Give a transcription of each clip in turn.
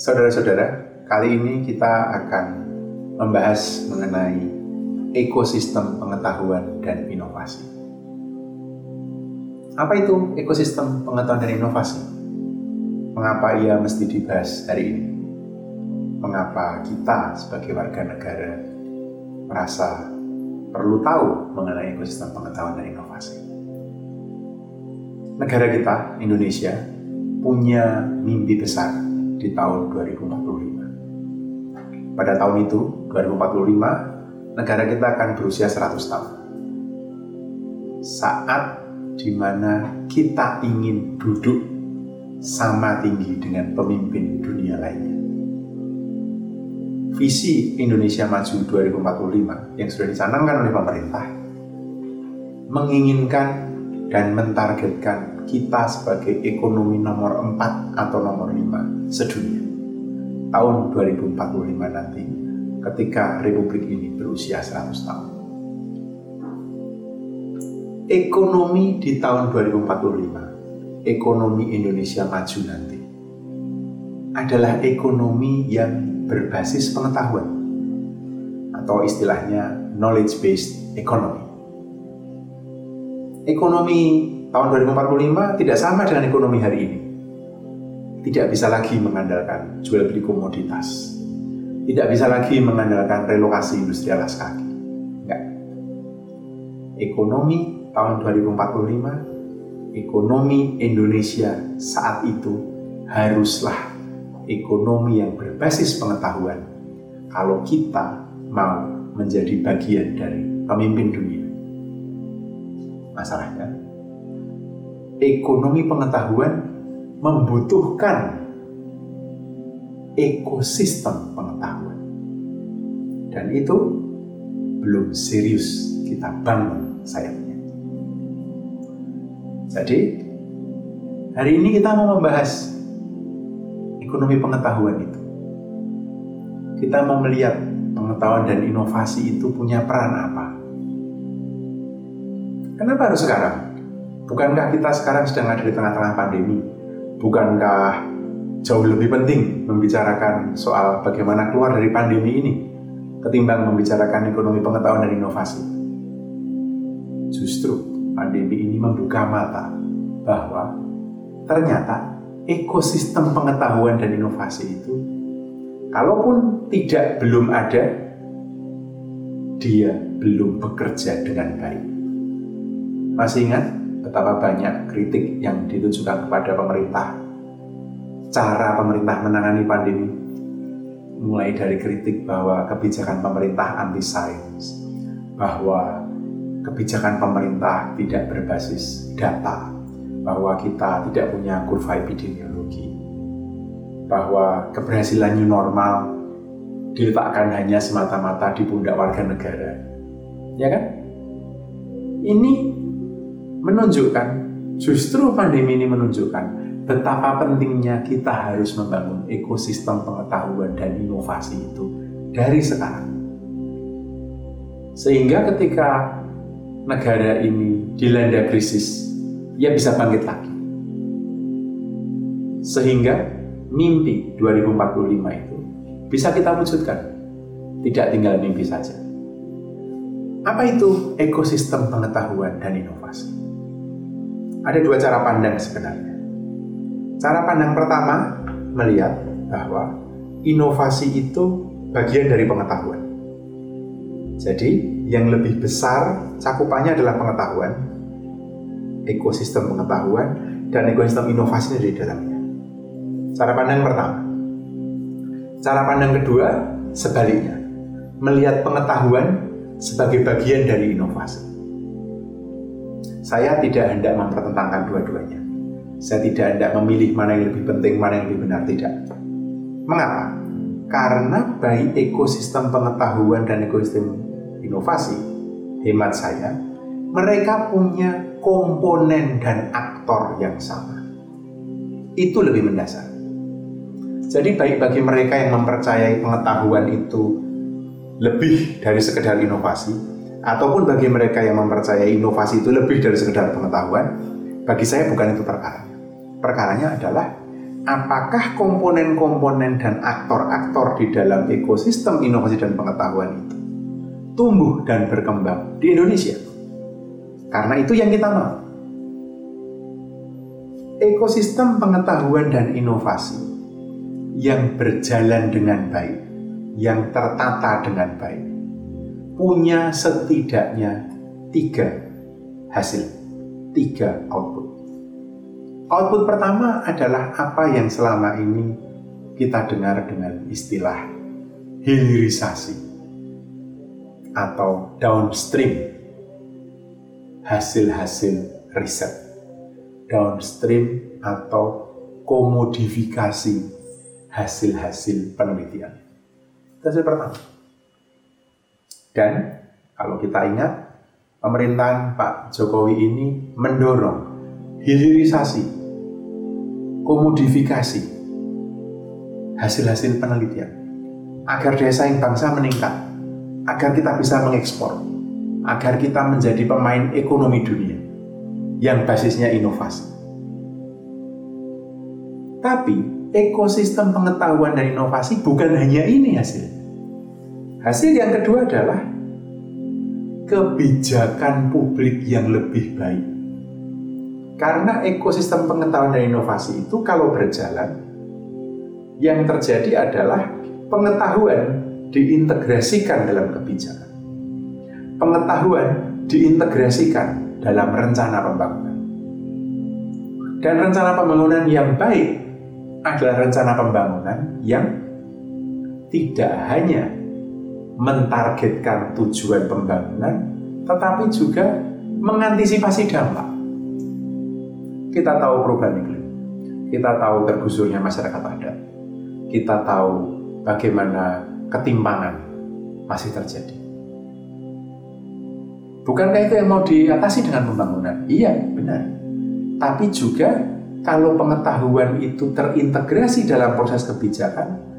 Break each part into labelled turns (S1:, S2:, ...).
S1: Saudara-saudara, kali ini kita akan membahas mengenai ekosistem pengetahuan dan inovasi. Apa itu ekosistem pengetahuan dan inovasi? Mengapa ia mesti dibahas hari ini? Mengapa kita sebagai warga negara merasa perlu tahu mengenai ekosistem pengetahuan dan inovasi? Negara kita, Indonesia, punya mimpi besar di tahun 2045. Pada tahun itu, 2045, negara kita akan berusia 100 tahun. Saat di mana kita ingin duduk sama tinggi dengan pemimpin dunia lainnya. Visi Indonesia Maju 2045 yang sudah dicanangkan oleh pemerintah menginginkan dan mentargetkan kita sebagai ekonomi nomor 4 atau nomor 5 sedunia. Tahun 2045 nanti ketika republik ini berusia 100 tahun. Ekonomi di tahun 2045, ekonomi Indonesia maju nanti adalah ekonomi yang berbasis pengetahuan atau istilahnya knowledge based economy ekonomi tahun 2045 tidak sama dengan ekonomi hari ini. Tidak bisa lagi mengandalkan jual beli komoditas. Tidak bisa lagi mengandalkan relokasi industri alas kaki. Enggak. Ekonomi tahun 2045, ekonomi Indonesia saat itu haruslah ekonomi yang berbasis pengetahuan kalau kita mau menjadi bagian dari pemimpin dunia masalahnya ekonomi pengetahuan membutuhkan ekosistem pengetahuan. Dan itu belum serius kita bangun sayapnya. Jadi hari ini kita mau membahas ekonomi pengetahuan itu. Kita mau melihat pengetahuan dan inovasi itu punya peran apa. Kenapa harus sekarang? Bukankah kita sekarang sedang ada di tengah-tengah pandemi? Bukankah jauh lebih penting membicarakan soal bagaimana keluar dari pandemi ini ketimbang membicarakan ekonomi pengetahuan dan inovasi? Justru pandemi ini membuka mata bahwa ternyata ekosistem pengetahuan dan inovasi itu kalaupun tidak belum ada dia belum bekerja dengan baik. Masih ingat betapa banyak kritik yang ditujukan kepada pemerintah? Cara pemerintah menangani pandemi mulai dari kritik bahwa kebijakan pemerintah anti sains, bahwa kebijakan pemerintah tidak berbasis data, bahwa kita tidak punya kurva epidemiologi, bahwa keberhasilan new normal diletakkan hanya semata-mata di pundak warga negara. Ya kan? Ini menunjukkan justru pandemi ini menunjukkan betapa pentingnya kita harus membangun ekosistem pengetahuan dan inovasi itu dari sekarang. Sehingga ketika negara ini dilanda krisis, ia bisa bangkit lagi. Sehingga mimpi 2045 itu bisa kita wujudkan. Tidak tinggal mimpi saja. Apa itu ekosistem pengetahuan dan inovasi? Ada dua cara pandang sebenarnya. Cara pandang pertama melihat bahwa inovasi itu bagian dari pengetahuan. Jadi, yang lebih besar cakupannya adalah pengetahuan, ekosistem pengetahuan, dan ekosistem inovasi di dalamnya. Cara pandang pertama. Cara pandang kedua, sebaliknya. Melihat pengetahuan sebagai bagian dari inovasi. Saya tidak hendak mempertentangkan dua-duanya. Saya tidak hendak memilih mana yang lebih penting, mana yang lebih benar, tidak. Mengapa? Karena baik ekosistem pengetahuan dan ekosistem inovasi, hemat saya, mereka punya komponen dan aktor yang sama. Itu lebih mendasar. Jadi baik bagi mereka yang mempercayai pengetahuan itu lebih dari sekedar inovasi, ataupun bagi mereka yang mempercayai inovasi itu lebih dari sekedar pengetahuan, bagi saya bukan itu perkara. Perkaranya adalah apakah komponen-komponen dan aktor-aktor di dalam ekosistem inovasi dan pengetahuan itu tumbuh dan berkembang di Indonesia. Karena itu yang kita mau. Ekosistem pengetahuan dan inovasi yang berjalan dengan baik, yang tertata dengan baik, punya setidaknya tiga hasil, tiga output. Output pertama adalah apa yang selama ini kita dengar dengan istilah hilirisasi atau downstream hasil-hasil riset downstream atau komodifikasi hasil-hasil penelitian. Hasil pertama. Dan kalau kita ingat, pemerintahan Pak Jokowi ini mendorong hilirisasi, komodifikasi hasil-hasil penelitian agar daya saing bangsa meningkat, agar kita bisa mengekspor, agar kita menjadi pemain ekonomi dunia yang basisnya inovasi. Tapi ekosistem pengetahuan dan inovasi bukan hanya ini hasil. Hasil yang kedua adalah kebijakan publik yang lebih baik. Karena ekosistem pengetahuan dan inovasi itu kalau berjalan, yang terjadi adalah pengetahuan diintegrasikan dalam kebijakan. Pengetahuan diintegrasikan dalam rencana pembangunan. Dan rencana pembangunan yang baik adalah rencana pembangunan yang tidak hanya mentargetkan tujuan pembangunan, tetapi juga mengantisipasi dampak. Kita tahu perubahan iklim, kita tahu tergusurnya masyarakat adat, kita tahu bagaimana ketimpangan masih terjadi. Bukankah itu yang mau diatasi dengan pembangunan? Iya, benar. Tapi juga kalau pengetahuan itu terintegrasi dalam proses kebijakan,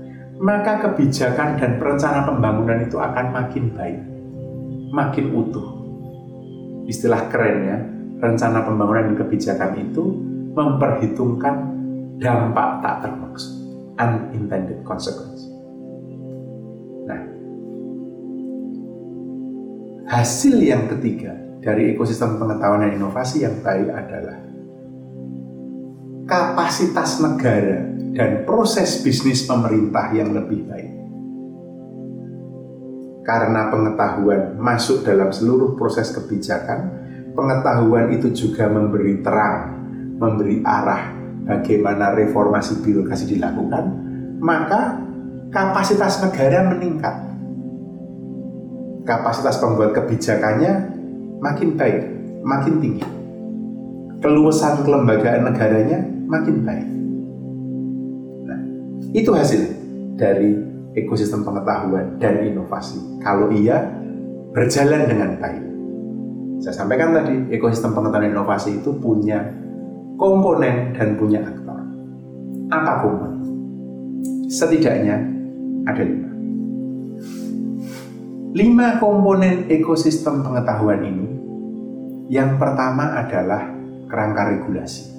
S1: maka kebijakan dan perencanaan pembangunan itu akan makin baik, makin utuh. Istilah kerennya, rencana pembangunan dan kebijakan itu memperhitungkan dampak tak termaksud, unintended consequence. Nah, hasil yang ketiga dari ekosistem pengetahuan dan inovasi yang baik adalah kapasitas negara dan proses bisnis pemerintah yang lebih baik. Karena pengetahuan masuk dalam seluruh proses kebijakan, pengetahuan itu juga memberi terang, memberi arah bagaimana reformasi birokrasi dilakukan, maka kapasitas negara meningkat. Kapasitas pembuat kebijakannya makin baik, makin tinggi. Keluasan kelembagaan negaranya makin baik. Nah, itu hasil dari ekosistem pengetahuan dan inovasi. Kalau iya, berjalan dengan baik. Saya sampaikan tadi, ekosistem pengetahuan dan inovasi itu punya komponen dan punya aktor. Apa komponen? Setidaknya ada lima. Lima komponen ekosistem pengetahuan ini, yang pertama adalah kerangka regulasi.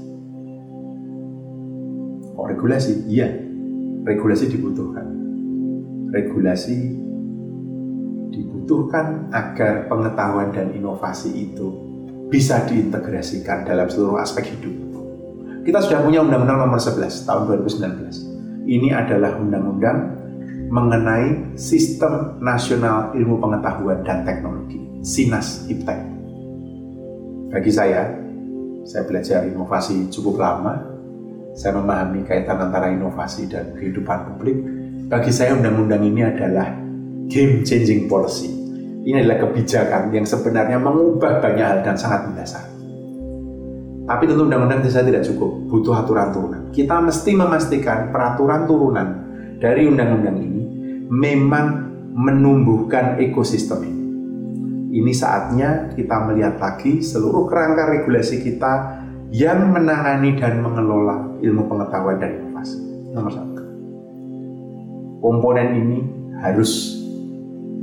S1: Regulasi, iya. Regulasi dibutuhkan. Regulasi dibutuhkan agar pengetahuan dan inovasi itu bisa diintegrasikan dalam seluruh aspek hidup. Kita sudah punya Undang-Undang Nomor 11 tahun 2019. Ini adalah undang-undang mengenai Sistem Nasional Ilmu Pengetahuan dan Teknologi, SINAS IPTEK. Bagi saya, saya belajar inovasi cukup lama, saya memahami kaitan antara inovasi dan kehidupan publik. Bagi saya undang-undang ini adalah game changing policy. Ini adalah kebijakan yang sebenarnya mengubah banyak hal dan sangat mendasar. Tapi tentu undang-undang itu saya tidak cukup, butuh aturan turunan. Kita mesti memastikan peraturan turunan dari undang-undang ini memang menumbuhkan ekosistem ini. Ini saatnya kita melihat lagi seluruh kerangka regulasi kita yang menangani dan mengelola ilmu pengetahuan dan inovasi. Nomor satu. Komponen ini harus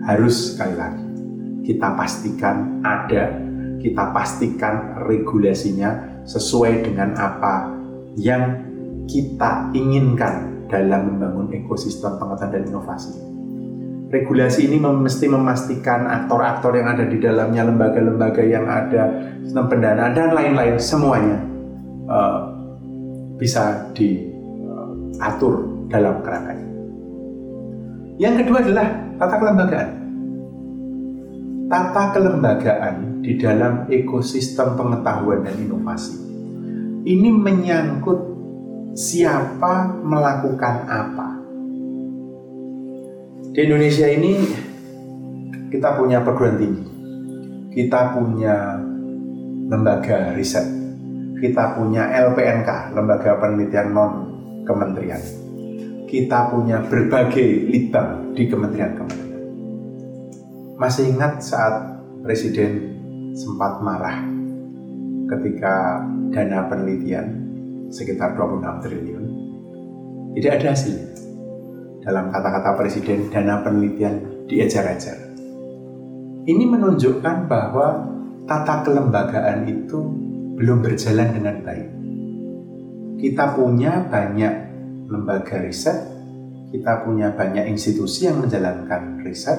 S1: harus sekali lagi kita pastikan ada, kita pastikan regulasinya sesuai dengan apa yang kita inginkan dalam membangun ekosistem pengetahuan dan inovasi regulasi ini mesti memastikan aktor-aktor yang ada di dalamnya, lembaga-lembaga yang ada, sistem pendanaan dan lain-lain semuanya uh, bisa diatur dalam kerangka ini. Yang kedua adalah tata kelembagaan. Tata kelembagaan di dalam ekosistem pengetahuan dan inovasi ini menyangkut siapa melakukan apa di Indonesia ini kita punya perguruan tinggi, kita punya lembaga riset, kita punya LPNK, lembaga penelitian non kementerian, kita punya berbagai litbang di kementerian-kementerian. Masih ingat saat Presiden sempat marah ketika dana penelitian sekitar 26 triliun tidak ada hasilnya dalam kata-kata Presiden dana penelitian diejar-ejar. Ini menunjukkan bahwa tata kelembagaan itu belum berjalan dengan baik. Kita punya banyak lembaga riset, kita punya banyak institusi yang menjalankan riset,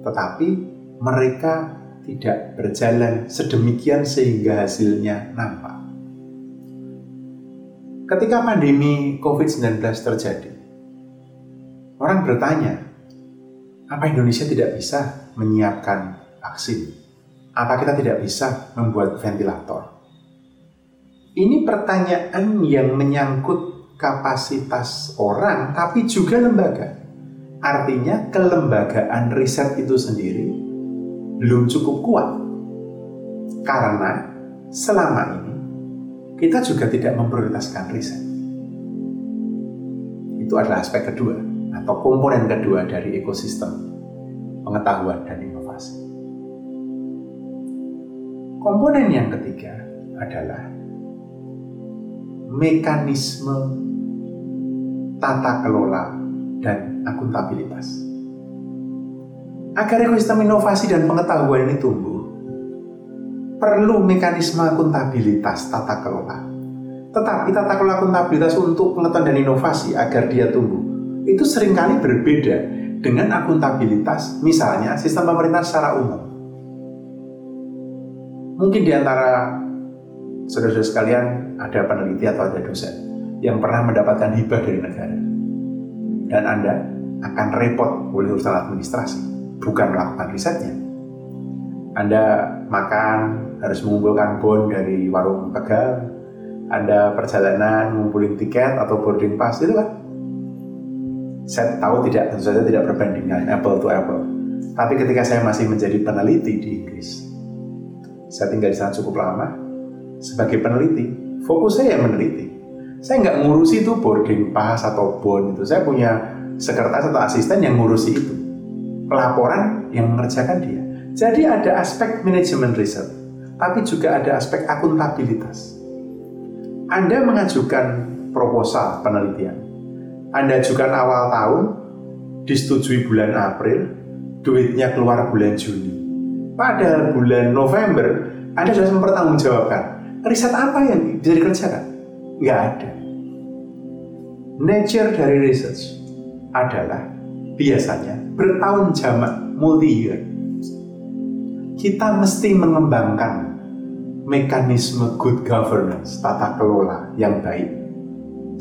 S1: tetapi mereka tidak berjalan sedemikian sehingga hasilnya nampak. Ketika pandemi COVID-19 terjadi, Orang bertanya, apa Indonesia tidak bisa menyiapkan vaksin? Apa kita tidak bisa membuat ventilator? Ini pertanyaan yang menyangkut kapasitas orang, tapi juga lembaga. Artinya, kelembagaan riset itu sendiri belum cukup kuat, karena selama ini kita juga tidak memprioritaskan riset. Itu adalah aspek kedua atau komponen kedua dari ekosistem pengetahuan dan Komponen yang ketiga adalah mekanisme tata kelola dan akuntabilitas. Agar ekosistem inovasi dan pengetahuan ini tumbuh, perlu mekanisme akuntabilitas tata kelola. Tetapi tata kelola akuntabilitas untuk pengetahuan dan inovasi agar dia tumbuh itu sering kali berbeda dengan akuntabilitas misalnya sistem pemerintah secara umum. Mungkin di antara saudara-saudara sekalian ada peneliti atau ada dosen yang pernah mendapatkan hibah dari negara. Dan Anda akan repot oleh urusan administrasi, bukan melakukan risetnya. Anda makan harus mengumpulkan bon dari warung tegal, Anda perjalanan ngumpulin tiket atau boarding pass itu kan saya tahu tidak tentu saja tidak perbandingan apple to apple. Tapi ketika saya masih menjadi peneliti di Inggris, saya tinggal di sana cukup lama. Sebagai peneliti, fokus saya meneliti. Saya nggak ngurusi itu boarding pass atau bond itu. Saya punya sekretaris atau asisten yang ngurusi itu. Pelaporan yang mengerjakan dia. Jadi ada aspek manajemen riset, tapi juga ada aspek akuntabilitas. Anda mengajukan proposal penelitian, anda ajukan awal tahun, disetujui bulan April, duitnya keluar bulan Juni. Pada bulan November, Anda sudah mempertanggungjawabkan riset apa yang bisa dikerjakan? Nggak ada. Nature dari research adalah biasanya bertahun jamak multi year. Kita mesti mengembangkan mekanisme good governance, tata kelola yang baik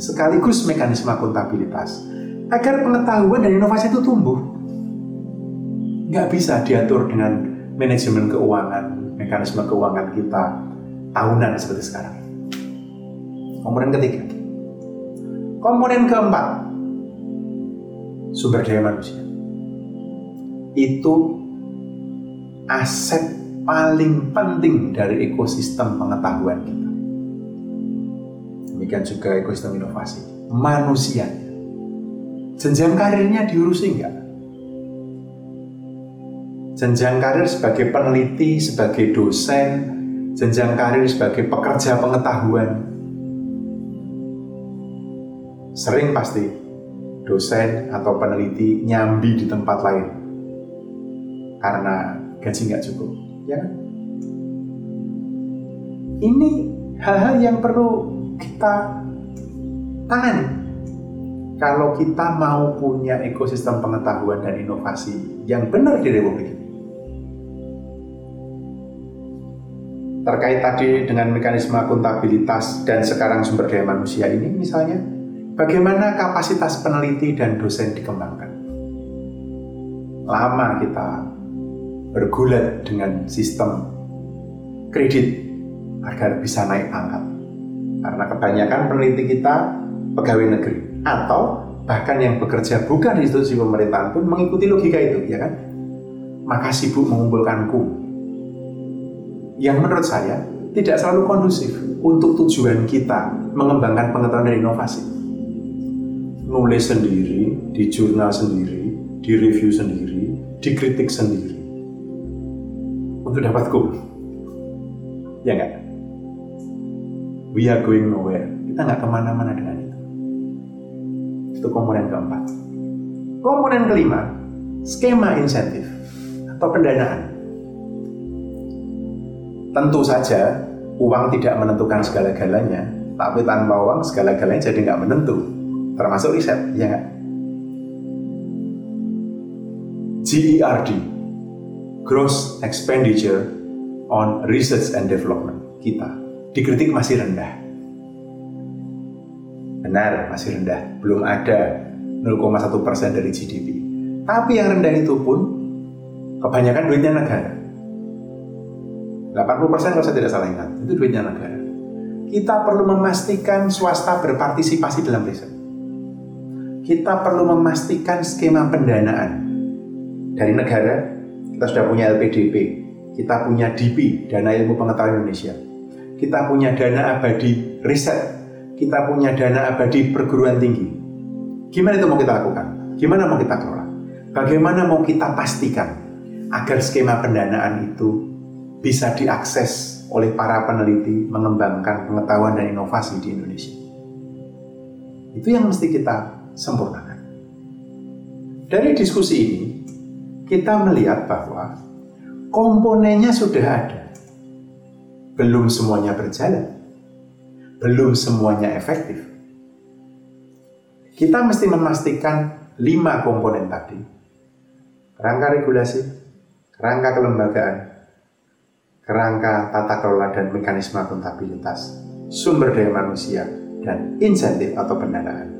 S1: sekaligus mekanisme akuntabilitas agar pengetahuan dan inovasi itu tumbuh. Nggak bisa diatur dengan manajemen keuangan, mekanisme keuangan kita tahunan seperti sekarang. Komponen ketiga. Komponen keempat, sumber daya manusia. Itu aset paling penting dari ekosistem pengetahuan kita demikian juga ekosistem inovasi manusianya jenjang karirnya diurusi enggak? Jenjang karir sebagai peneliti, sebagai dosen, jenjang karir sebagai pekerja pengetahuan. Sering pasti dosen atau peneliti nyambi di tempat lain karena gaji nggak cukup, ya kan? Ini hal-hal yang perlu kita tangani kalau kita mau punya ekosistem pengetahuan dan inovasi yang benar di Republik ini. Terkait tadi dengan mekanisme akuntabilitas dan sekarang sumber daya manusia ini misalnya, bagaimana kapasitas peneliti dan dosen dikembangkan? Lama kita bergulat dengan sistem kredit agar bisa naik pangkat. Karena kebanyakan peneliti kita pegawai negeri atau bahkan yang bekerja bukan di institusi pemerintahan pun mengikuti logika itu, ya kan? Maka sibuk mengumpulkan. Yang menurut saya tidak selalu kondusif untuk tujuan kita mengembangkan pengetahuan dan inovasi. Nulis sendiri, di jurnal sendiri, di review sendiri, dikritik sendiri. Untuk dapat ku. Ya enggak? We are going nowhere. Kita nggak ke mana-mana dengan itu. Itu komponen keempat. Komponen kelima, skema insentif atau pendanaan. Tentu saja uang tidak menentukan segala-galanya, tapi tanpa uang segala-galanya jadi nggak menentu, termasuk riset, ya nggak? GERD, Gross Expenditure on Research and Development kita dikritik masih rendah Benar, masih rendah. Belum ada 0,1 persen dari GDP. Tapi yang rendah itu pun kebanyakan duitnya negara. 80 persen kalau saya tidak salah ingat, itu duitnya negara. Kita perlu memastikan swasta berpartisipasi dalam riset. Kita perlu memastikan skema pendanaan dari negara. Kita sudah punya LPDP, kita punya DP, Dana Ilmu Pengetahuan Indonesia. Kita punya dana abadi riset kita punya dana abadi perguruan tinggi. Gimana itu mau kita lakukan? Gimana mau kita kelola? Bagaimana mau kita pastikan agar skema pendanaan itu bisa diakses oleh para peneliti mengembangkan pengetahuan dan inovasi di Indonesia? Itu yang mesti kita sempurnakan. Dari diskusi ini, kita melihat bahwa komponennya sudah ada. Belum semuanya berjalan belum semuanya efektif. Kita mesti memastikan lima komponen tadi. Kerangka regulasi, kerangka kelembagaan, kerangka tata kelola dan mekanisme akuntabilitas, sumber daya manusia, dan insentif atau pendanaan.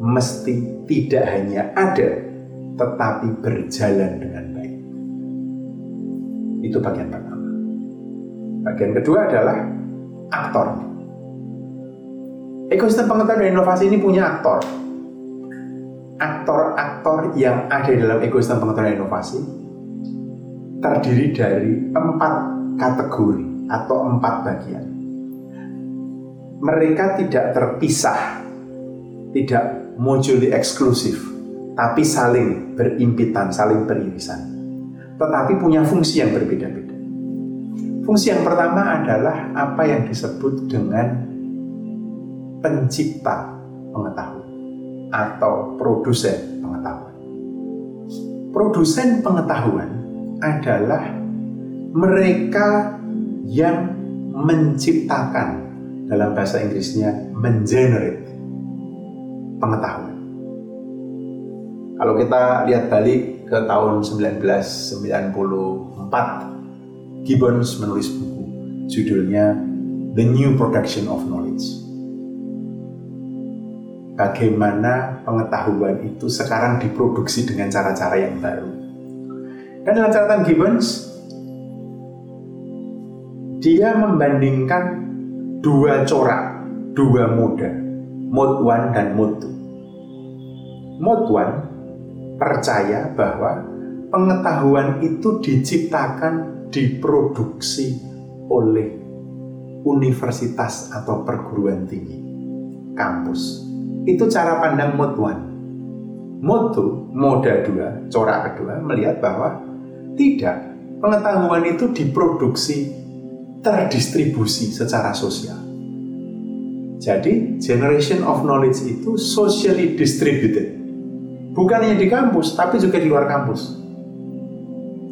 S1: Mesti tidak hanya ada, tetapi berjalan dengan baik. Itu bagian pertama. Bagian kedua adalah aktor Ekosistem pengetahuan dan inovasi ini punya aktor. Aktor-aktor yang ada dalam ekosistem pengetahuan dan inovasi terdiri dari empat kategori atau empat bagian. Mereka tidak terpisah, tidak mutually eksklusif, tapi saling berimpitan, saling beririsan. Tetapi punya fungsi yang berbeda-beda. Fungsi yang pertama adalah apa yang disebut dengan pencipta pengetahuan atau produsen pengetahuan. Produsen pengetahuan adalah mereka yang menciptakan dalam bahasa Inggrisnya mengenerate pengetahuan. Kalau kita lihat balik ke tahun 1994, Gibbons menulis buku judulnya The New Production of Knowledge bagaimana pengetahuan itu sekarang diproduksi dengan cara-cara yang baru. Dan dalam catatan Gibbons, dia membandingkan dua corak, dua moda, mode 1 dan mode 2. Mode 1 percaya bahwa pengetahuan itu diciptakan, diproduksi oleh universitas atau perguruan tinggi, kampus itu cara pandang mode one. moto, moda dua, corak kedua melihat bahwa tidak, pengetahuan itu diproduksi, terdistribusi secara sosial. Jadi, generation of knowledge itu socially distributed. Bukan hanya di kampus, tapi juga di luar kampus.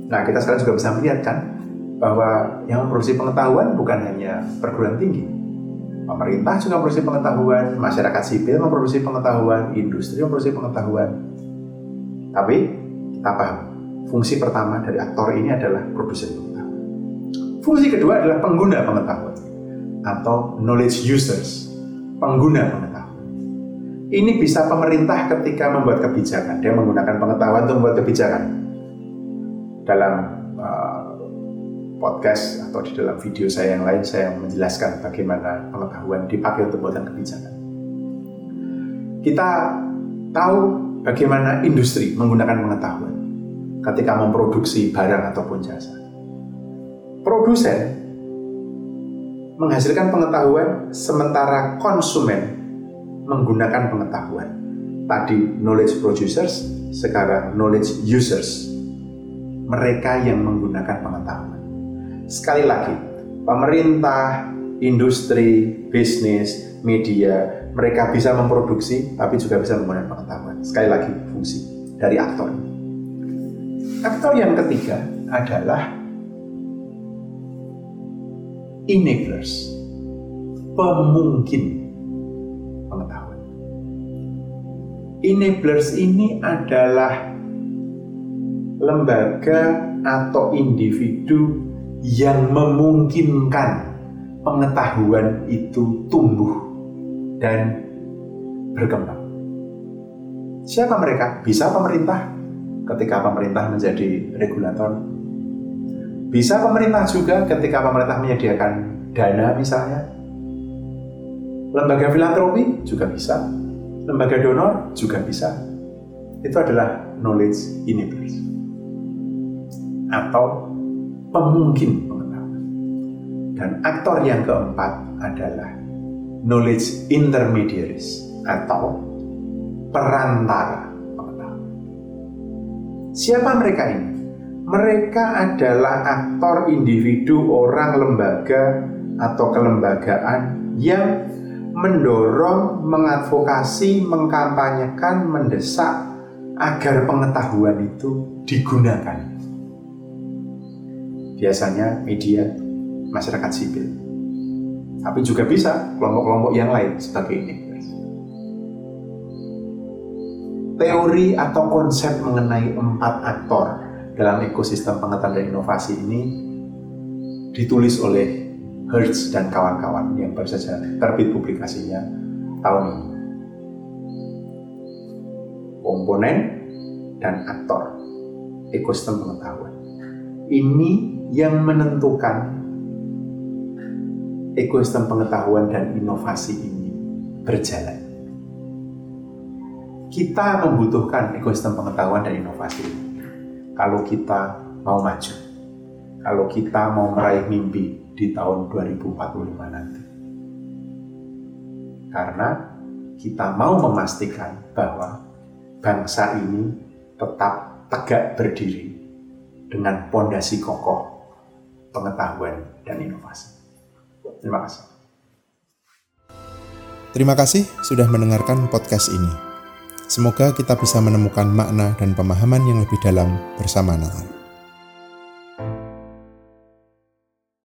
S1: Nah, kita sekarang juga bisa melihat kan, bahwa yang memproduksi pengetahuan bukan hanya perguruan tinggi. Pemerintah juga memproduksi pengetahuan, masyarakat sipil memproduksi pengetahuan, industri memproduksi pengetahuan. Tapi, kita paham, fungsi pertama dari aktor ini adalah produsen. Fungsi kedua adalah pengguna pengetahuan atau knowledge users pengguna pengetahuan. Ini bisa pemerintah ketika membuat kebijakan, dia menggunakan pengetahuan untuk membuat kebijakan. Dalam uh, podcast atau di dalam video saya yang lain, saya menjelaskan bagaimana pengetahuan dipakai untuk membuat kebijakan. Kita tahu bagaimana industri menggunakan pengetahuan ketika memproduksi barang ataupun jasa. Produsen menghasilkan pengetahuan sementara konsumen menggunakan pengetahuan. Tadi knowledge producers, sekarang knowledge users. Mereka yang menggunakan pengetahuan. Sekali lagi, pemerintah, industri, bisnis, media, mereka bisa memproduksi tapi juga bisa menggunakan pengetahuan. Sekali lagi, fungsi dari aktor. Aktor yang ketiga adalah enablers, pemungkin pengetahuan. Enablers ini adalah lembaga atau individu yang memungkinkan pengetahuan itu tumbuh dan berkembang. Siapa mereka? Bisa pemerintah ketika pemerintah menjadi regulator bisa pemerintah juga ketika pemerintah menyediakan dana misalnya. Lembaga filantropi juga bisa. Lembaga donor juga bisa. Itu adalah knowledge enablers. Atau pemungkin pengetahuan. Dan aktor yang keempat adalah knowledge intermediaries atau perantara pengetahuan. Siapa mereka ini? Mereka adalah aktor individu orang lembaga atau kelembagaan yang mendorong, mengadvokasi, mengkampanyekan, mendesak agar pengetahuan itu digunakan. Biasanya media, masyarakat sipil. Tapi juga bisa kelompok-kelompok yang lain sebagai ini. Teori atau konsep mengenai empat aktor dalam ekosistem pengetahuan dan inovasi ini ditulis oleh Hertz dan kawan-kawan yang baru saja terbit publikasinya tahun ini. Komponen dan aktor ekosistem pengetahuan. Ini yang menentukan ekosistem pengetahuan dan inovasi ini berjalan. Kita membutuhkan ekosistem pengetahuan dan inovasi ini kalau kita mau maju, kalau kita mau meraih mimpi di tahun 2045 nanti. Karena kita mau memastikan bahwa bangsa ini tetap tegak berdiri dengan pondasi kokoh pengetahuan dan inovasi. Terima kasih.
S2: Terima kasih sudah mendengarkan podcast ini. Semoga kita bisa menemukan makna dan pemahaman yang lebih dalam bersama Natal.